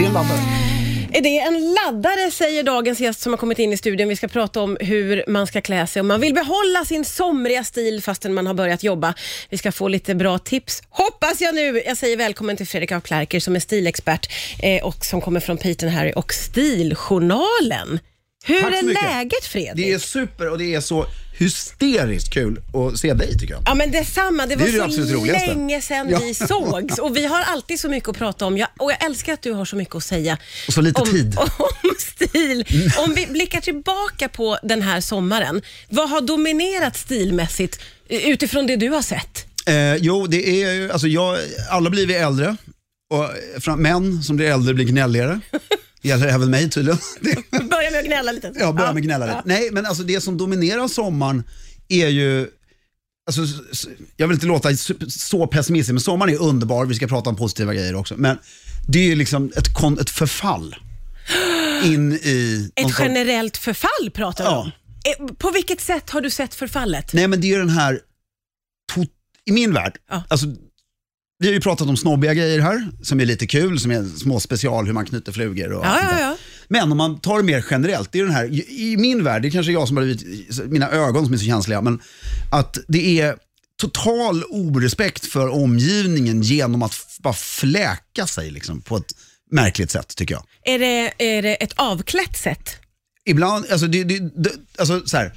det en laddare? Är det en laddare, säger dagens gäst som har kommit in i studion. Vi ska prata om hur man ska klä sig om man vill behålla sin somriga stil fastän man har börjat jobba. Vi ska få lite bra tips, hoppas jag nu. Jag säger välkommen till Fredrik af Klerker som är stilexpert eh, och som kommer från Peyton Harry och Stiljournalen. Hur Tack så är mycket. läget Fredrik? Det är super och det är så hysteriskt kul att se dig tycker jag. Ja men detsamma, det var Det det så länge sedan Ja. vi sågs och vi har alltid så mycket att prata om. Jag, och jag älskar att du har så mycket att säga Och så lite om, tid. om stil. Om vi blickar tillbaka på den här sommaren, vad har dominerat stilmässigt eh, utifrån det du har sett? Eh, jo, det är ju, alltså jag, alla blir vi äldre och fram, män som blir äldre blir gnälligare. Det gäller även mig tydligen. Det, Börja med att gnälla lite. jag börjar med gnälla lite. Nej, men alltså det som dominerar sommaren är ju Alltså, jag vill inte låta så- pessimistisk, men sommaren är underbar. Vi ska prata om positiva grejer också. Men det är ju liksom ett, kon, ett förfall in i... Ett generellt förfall pratar du Ja. om. Eh, På vilket sätt har du sett förfallet? Nej, men det är ju den här, i min värld, Ja. alltså, vi har ju pratat om snobbiga grejer här, som är lite kul, som är små special, hur man knyter flugor och Ja, ja, ja. Men om man tar det mer generellt, det är den här, i min värld, det är kanske jag som har blivit, mina ögon som är så känsliga, men att det är total orespekt för omgivningen genom att bara fläka sig liksom, på ett märkligt sätt tycker jag. Är det, är det ett avklätt sätt? Ibland, alltså, det, det, det, alltså så här,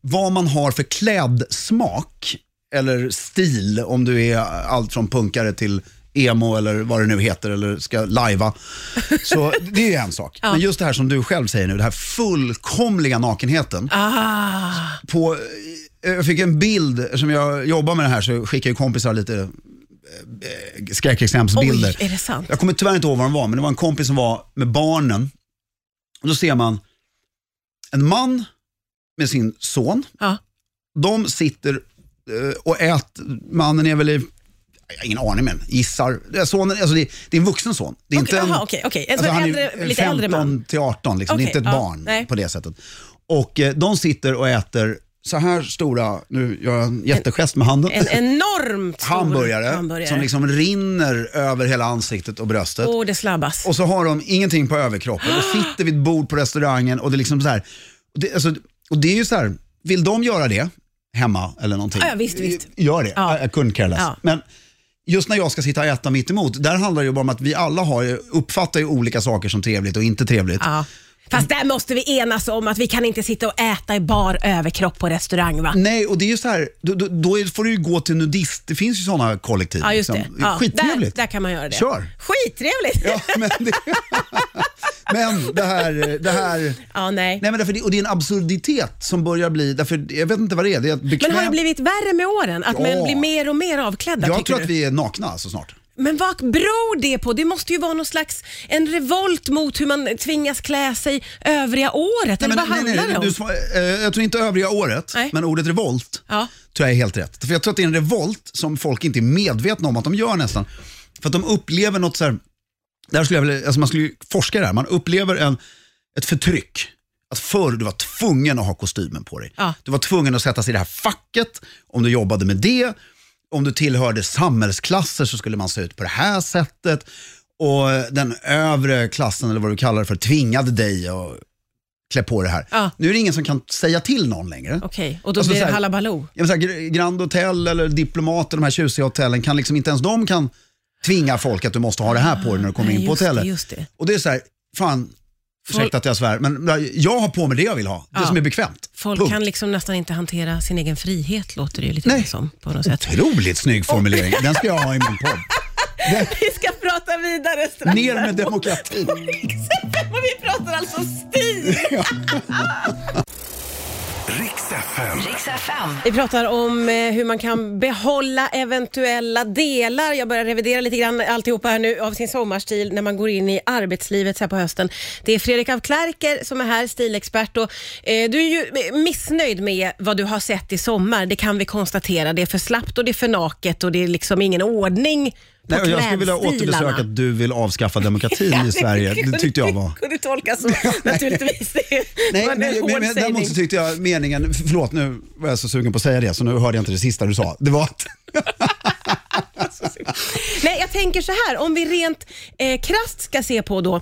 vad man har för klädsmak eller stil, om du är allt från punkare till emo eller vad det nu heter eller ska lajva. Så det är ju en sak. Men just det här som du själv säger nu, det här fullkomliga nakenheten. Ah, På, eh, jag fick en bild, som jag jobbar med det här så skickar ju kompisar lite eh, skräckexempelsbilder. oj, är det sant? Jag kommer tyvärr inte ihåg vad de var, men det var en kompis som var med barnen. Och då ser man en man med sin son. Ja. De sitter eh, och äter, mannen är väl i, ingen aning men gissar. Det är, sonen, alltså det, det är en vuxen son. Det är Okej, inte en, aha, okej, okej. Alltså han äldre, är lite äldre man. 15 till 18, liksom. det är inte ett ja, barn nej. på det sättet. Och eh, de sitter och äter så här stora, nu gör jag en jättegest med handen. En enormt stor hamburgare, hamburgare. som liksom rinner över hela ansiktet och bröstet. Åh, det slabbas. Och så har de ingenting på överkroppen och sitter vid ett bord på restaurangen och det är liksom så här. Och det, alltså, och det är ju så här, vill de göra det hemma eller någonting? Ja, visst, visst. Gör det, Ja. jag, jag kunde care less. Ja. Men just när jag ska sitta och äta mitt emot, där handlar det ju bara om att vi alla har, uppfattar ju olika saker som trevligt och inte trevligt. Ja. Fast där måste vi enas om att vi kan inte sitta och äta i bar överkropp på restaurang va? Nej, och det är ju så här, då, då, då får du ju gå till nudist. Det finns ju sådana kollektiv. Ja, just det. liksom. Ja, Skittrevligt. Där, där kan man göra det. Kör. Skittrevligt! Ja, men, det, men det här, det här Ja, nej. Nej, men därför och det är en absurditet som börjar bli, därför, jag vet inte vad det är. det är ett Men bekväm... har det blivit värre med åren? Att Ja. man blir mer och mer avklädda Jag tror du? att vi är nakna alltså snart. Men vad beror det på? Det måste ju vara någon slags en revolt mot hur man tvingas klä sig övriga året. Eller vad handlar det om? du, svar- eh, jag tror inte övriga året, Nej. men ordet revolt Ja. tror jag är helt rätt. För jag tror att det är en revolt som folk inte är medvetna om att de gör nästan. För att de upplever något så här, där skulle jag vilja, alltså man skulle ju forska i det här, man upplever en, ett förtryck. Att förr du var tvungen att ha kostymen på dig. Ja. Du var tvungen att sätta sig i det här facket om du jobbade med det. Om du tillhörde samhällsklasser så skulle man se ut på det här sättet. Och den övre klassen, eller vad du kallar det för, tvingade dig att klä på det här. Ja. Nu är det ingen som kan säga till någon längre. Okej, och då Alltså, blir det halabaloo. Ja, Grand Hotel eller Diplomat, de här tjusiga hotellen, kan liksom inte ens de kan tvinga folk att du måste ha det här på dig när du kommer Nej, in på just det, hotellet. just det. Och det är så här, fan, ursäkta att jag svär, men jag har på mig det jag vill ha. Det Ja. som är bekvämt. Folk Punkt. kan liksom nästan inte hantera sin egen frihet, låter det ju lite Nej. som på något sätt. Otroligt snygg formulering. Den ska jag ha i min podd. Vi ska prata vidare strax. Ner med demokratin. Men vi pratar alltså stil. Vi pratar om eh, hur man kan behålla eventuella delar. Jag börjar revidera lite grann alltihopa här nu av sin sommarstil när man går in i arbetslivet så här på hösten. Det är Fredrik af Klerker som är här, stilexpert. Och, eh, du är ju missnöjd med vad du har sett i sommar. Det kan vi konstatera. Det är för slappt och det är för naket och det är liksom ingen ordning Nej, och jag skulle vilja återbesöka att du vill avskaffa demokratin i Sverige. Det tyckte jag var... kunde tolkas så naturligtvis. Det Nej, men, men, men däremot så tyckte jag meningen, förlåt nu var jag så sugen på att säga det så nu hörde jag inte det sista du sa. Det var att, Nej, jag tänker så här, om vi rent eh, krasst ska se på då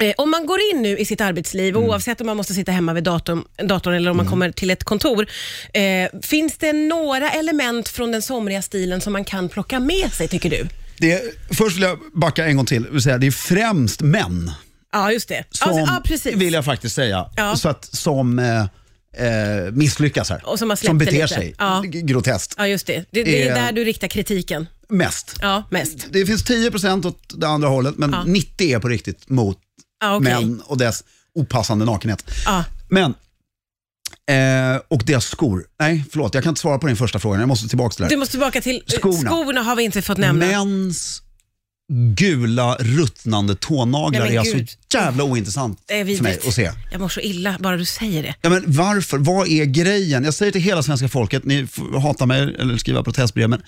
eh, om man går in nu i sitt arbetsliv, Mm. oavsett om man måste sitta hemma vid datorn, datorn eller om man kommer till ett kontor, eh, finns det några element från den somriga stilen som man kan plocka med sig, tycker du? Det är, först vill jag backa en gång till. och säga, Det är främst män Ja, just det. som, Alltså, ja, precis. vill jag faktiskt säga, Ja. så att, som eh, eh, misslyckas här. Och som har släppt det beter lite. sig Ja. groteskt. Ja, just det. Det, det är Eh. där du riktar kritiken. Mest. Ja, mest. Det finns 10% åt det andra hållet, men Ja. 90 är på riktigt mot Ja, okej. män och dess opassande nakenhet. Ja. Men, eh, och deras skor. Nej, förlåt, jag kan inte svara på din första fråga. Jag måste tillbaka till det Du måste tillbaka till eh, Skorna. skorna har vi inte fått nämna. Mäns gula ruttnande tånaglar Nej, är gud. så jävla ointressant för mig att se. Jag mår så illa bara du säger det. Ja, men varför? Vad är grejen? Jag säger till hela svenska folket, ni får hata mig eller skriva protestbrev, men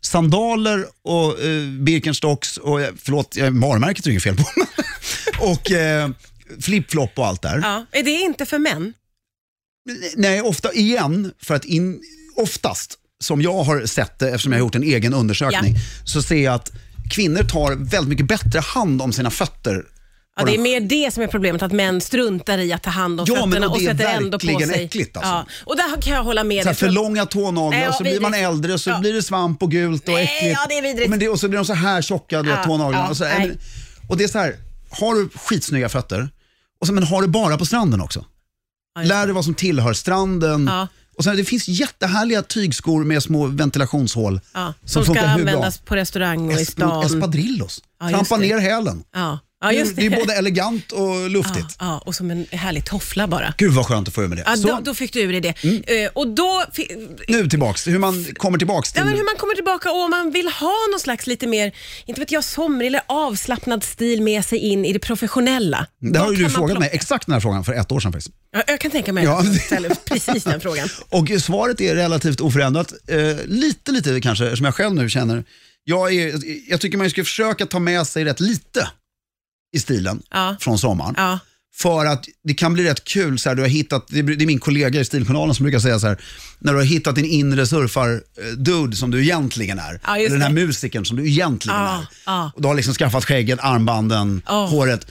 sandaler och eh, Birkenstocks och, eh, förlåt, jag- varumärket är inget fel på, och eh, flipflop och allt där. Ja. Är det inte för män? Nej, ofta igen, för att in, oftast, som jag har sett det eftersom jag har gjort en egen undersökning, så ser jag att kvinnor tar väldigt mycket bättre hand om sina fötter. Ja, Och det är mer det som är problemet, att män struntar i att ta hand om Ja, men fötterna och och, det är sätter ändå på verkligen sig. äckligt, alltså. ja. Och där kan jag hålla med dig. för långa tånaglar, Nej, ja, så blir man äldre och så Ja. blir det svamp och gult och Nej, äckligt. ja, det är vidrigt. Och, men det, och så blir de så här tjocka, Ja, tånaglarna. ja, och, så, nej. men, och det är så här, har du skitsnygga fötter, och så, men har du bara på stranden också. Lär dig vad som tillhör stranden. Ja. Och sen, det finns jättehärliga tygskor med små ventilationshål. Ja, som ska hur bra. användas på restaurang och i stan. Espadrillos. Ja, Trampa ner hälen. Ja. Ja, just det. det är både elegant och luftigt. ja, ja, och som en härlig toffla bara. Gud vad skönt att få ur med det. Ja, Så, då, då fick du ur dig det. Eh, och då... fi- nu tillbaks, hur man kommer tillbaks till... Ja, men hur man kommer tillbaka och om man vill ha någon slags lite mer, inte vet jag, somrig eller avslappnad stil med sig in i det professionella. det har Vad ju du kan man frågat mig exakt den här frågan för ett år sedan faktiskt. Ja, jag kan tänka mig Ja. att jag ställer precis den frågan. Och svaret är relativt oförändrat. Eh, lite, lite kanske, som jag själv nu känner. Jag, är, jag tycker man ska försöka ta med sig rätt lite i stilen Ja. från sommaren. Ja. För att det kan bli rätt kul, så här, du har hittat, det är min kollega i Stiljournalen som brukar säga så här, när du har hittat din inre surfar-dude som du egentligen är. Ja, eller den här musikern som du egentligen är. Och du har liksom skaffat skägget, armbanden, håret.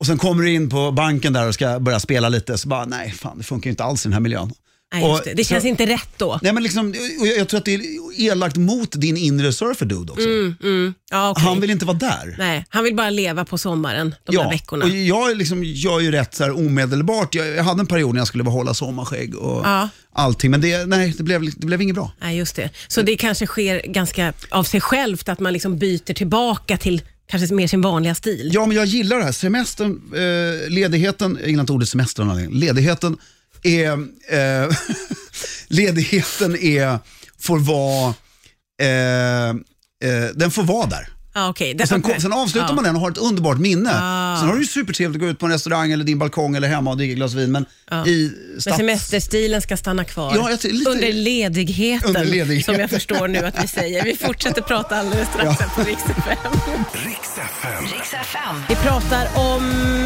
Och sen kommer du in på banken där och ska börja spela lite, så bara, nej fan det funkar ju inte alls i den här miljön. Nej, just det. det så- känns inte rätt då. Nej, men liksom, och jag, jag tror att det är elakt mot din inre surfer-dude också. Ja, okej. Han vill inte vara där. Nej, han vill bara leva på sommaren, de där veckorna. och jag liksom gör ju rätt så här omedelbart. Jag, jag hade en period när jag skulle behålla sommarskägg och Ja. allting, men det, nej, det, blev, det blev inget bra. Nej, just det. Så det kanske sker ganska av sig självt, att man liksom byter tillbaka till kanske mer sin vanliga stil. Ja, men jag gillar det här. Semestern, eh, ledigheten, jag gillar inte ordet semester, ledigheten är, eh, ledigheten är, får vara, eh, eh, den får vara där. Ja, okej. Det- Och sen, okej. sen avslutar ja. man den och har ett underbart minne. Ah. Sen har du ju supertrevligt att gå ut på en restaurang eller din balkong eller hemma och dricka ett glas vin. Men Ja. i Men stads... semesterstilen ska stanna kvar. Ja, jag lite- Under ledigheten, Under ledigheten. som jag förstår nu att vi säger. Vi fortsätter prata alldeles strax här på Rix FM. Vi pratar om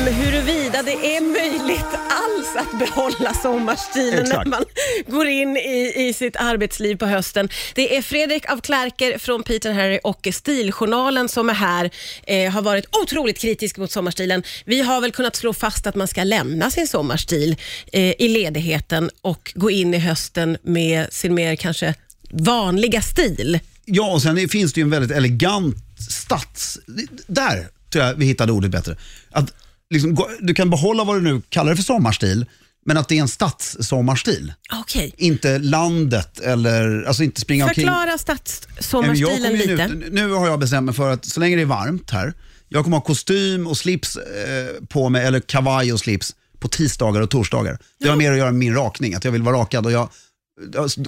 huruvida det är möjligt alls att behålla sommarstilen Exakt. när man går in i, i sitt arbetsliv på hösten. Det är Fredrik av Klerker från Peter Harry och Stiljournalen som är här, eh, har varit otroligt kritisk mot sommarstilen. Vi har väl kunnat slå fast att man ska lämna sin sommarstil eh, i ledigheten och gå in i hösten med sin mer kanske vanliga stil. Ja, och sen finns det ju en väldigt elegant stads... Där tror jag vi hittade ordet bättre. Att liksom, du kan behålla vad du nu kallar det för sommarstil, men att det är en stadssommarstil. Okej. Inte landet eller alltså inte springa omkring. Förklara stadssommarstilen lite. Nu, nu har jag bestämt mig för att så länge det är varmt här, jag kommer ha kostym och slips eh, på mig, eller kavaj och slips på tisdagar och torsdagar. Det har mer att göra med min rakning, att jag vill vara rakad och jag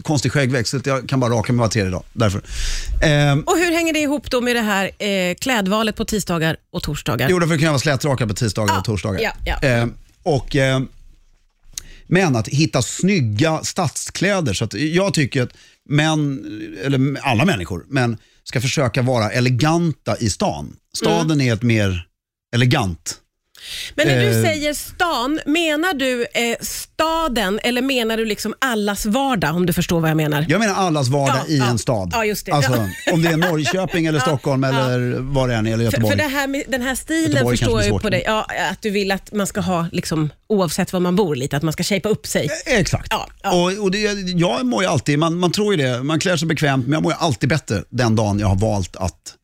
konstig skäggväxt så jag kan bara raka mig var tredje dag. Därför. Ehm, Och hur hänger det ihop då med det här eh, klädvalet på tisdagar och torsdagar? Jo, därför kan jag vara slätrakad på tisdagar Ja, och torsdagar. ja, ja. Ehm, och, ehm, men att hitta snygga stadskläder. Så att jag tycker att män, eller alla människor, men ska försöka vara eleganta i stan. Staden Mm. är ett mer elegant Men när du Eh. säger stan, menar du eh, staden eller menar du liksom allas vardag om du förstår vad jag menar? Jag menar allas vardag Ja, i ja. en stad. Ja, just det. Alltså, om det är Norrköping eller Stockholm eller vad det än är, eller För, Göteborg. för det här, med- den här stilen Göteborg förstår jag ju svårt. på dig, ja, att du vill att man ska ha, liksom, oavsett var man bor, lite, att man ska shapea upp sig. Exakt. Ja, ja. Och, och det, jag mår ju alltid, man, man tror ju det, man klär sig bekvämt, men jag mår ju alltid bättre den dagen jag har valt att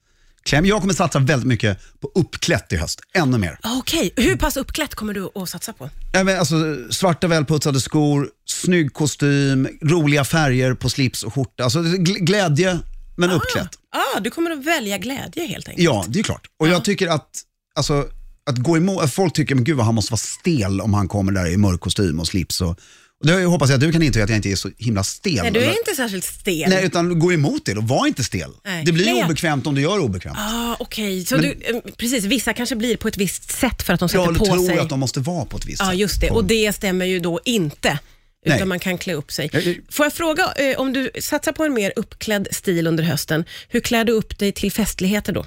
klä mig. Jag kommer satsa väldigt mycket på uppklätt i höst, ännu mer. Okej, hur pass uppklätt kommer du att satsa på? Ja, men alltså, svarta välputsade skor, snygg kostym, roliga färger på slips och skjorta. Alltså gl- glädje, men uppklätt. Ah, du kommer att välja glädje helt enkelt. Ja, det är klart. Och jag tycker att, alltså, att gå emot, att folk tycker, men gud vad han måste vara stel om han kommer där i mörk kostym och slips. Och, och det hoppas jag att du kan intyga att jag inte är så himla stel. Nej, du är eller- inte särskilt stel. Nej, utan gå emot det då. Var inte stel. Nej. Det blir Nej. obekvämt om du gör obekvämt. Ah, Okej, så Men- du, eh, precis, vissa kanske blir på ett visst sätt för att de sätter Jag på tror sig. att de måste vara på ett visst Ja, sätt. just det. På- Och det stämmer ju då inte. Utan Nej. man kan klä upp sig. Jag- jag- Får jag fråga, eh, om du satsar på en mer uppklädd stil under hösten, hur klär du upp dig till festligheter då?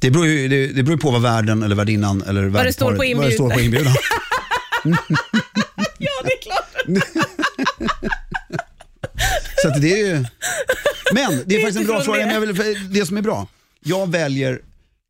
Det beror ju det, det beror ju på vad värden eller värdinnan eller står på värdparet- vad det står på inbjudan. Ja, det är klart. Så att det är ju... Men det är faktiskt en bra fråga. Men jag vill, det som är bra, jag väljer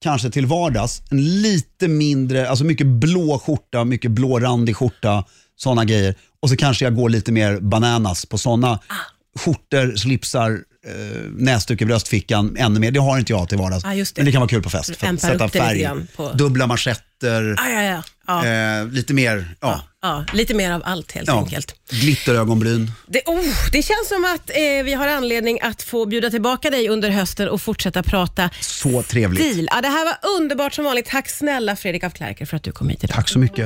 kanske till vardags en lite mindre, alltså mycket blå skjorta, mycket blårandig skjorta, sådana grejer. Och så kanske jag går lite mer bananas på sådana Ah. skjortor, slipsar, eh, näsduk i bröstfickan, ännu mer. Det har inte jag till vardags. Ah, just det. Men det kan vara kul på fest. För att Ämpar sätta upp det lite färg, grann på- dubbla manschetter, Ah, ja, ja. Ja, eh, lite mer, ja. ja, lite mer av allt helt ja. enkelt. glitterögonbryn. Det, oh, det känns som att eh, vi har anledning att få bjuda tillbaka dig under hösten och fortsätta prata Så trevligt. stil. Ja, det här var underbart som vanligt. Tack snälla Fredrik af Klerker för att du kom hit idag. Tack så mycket.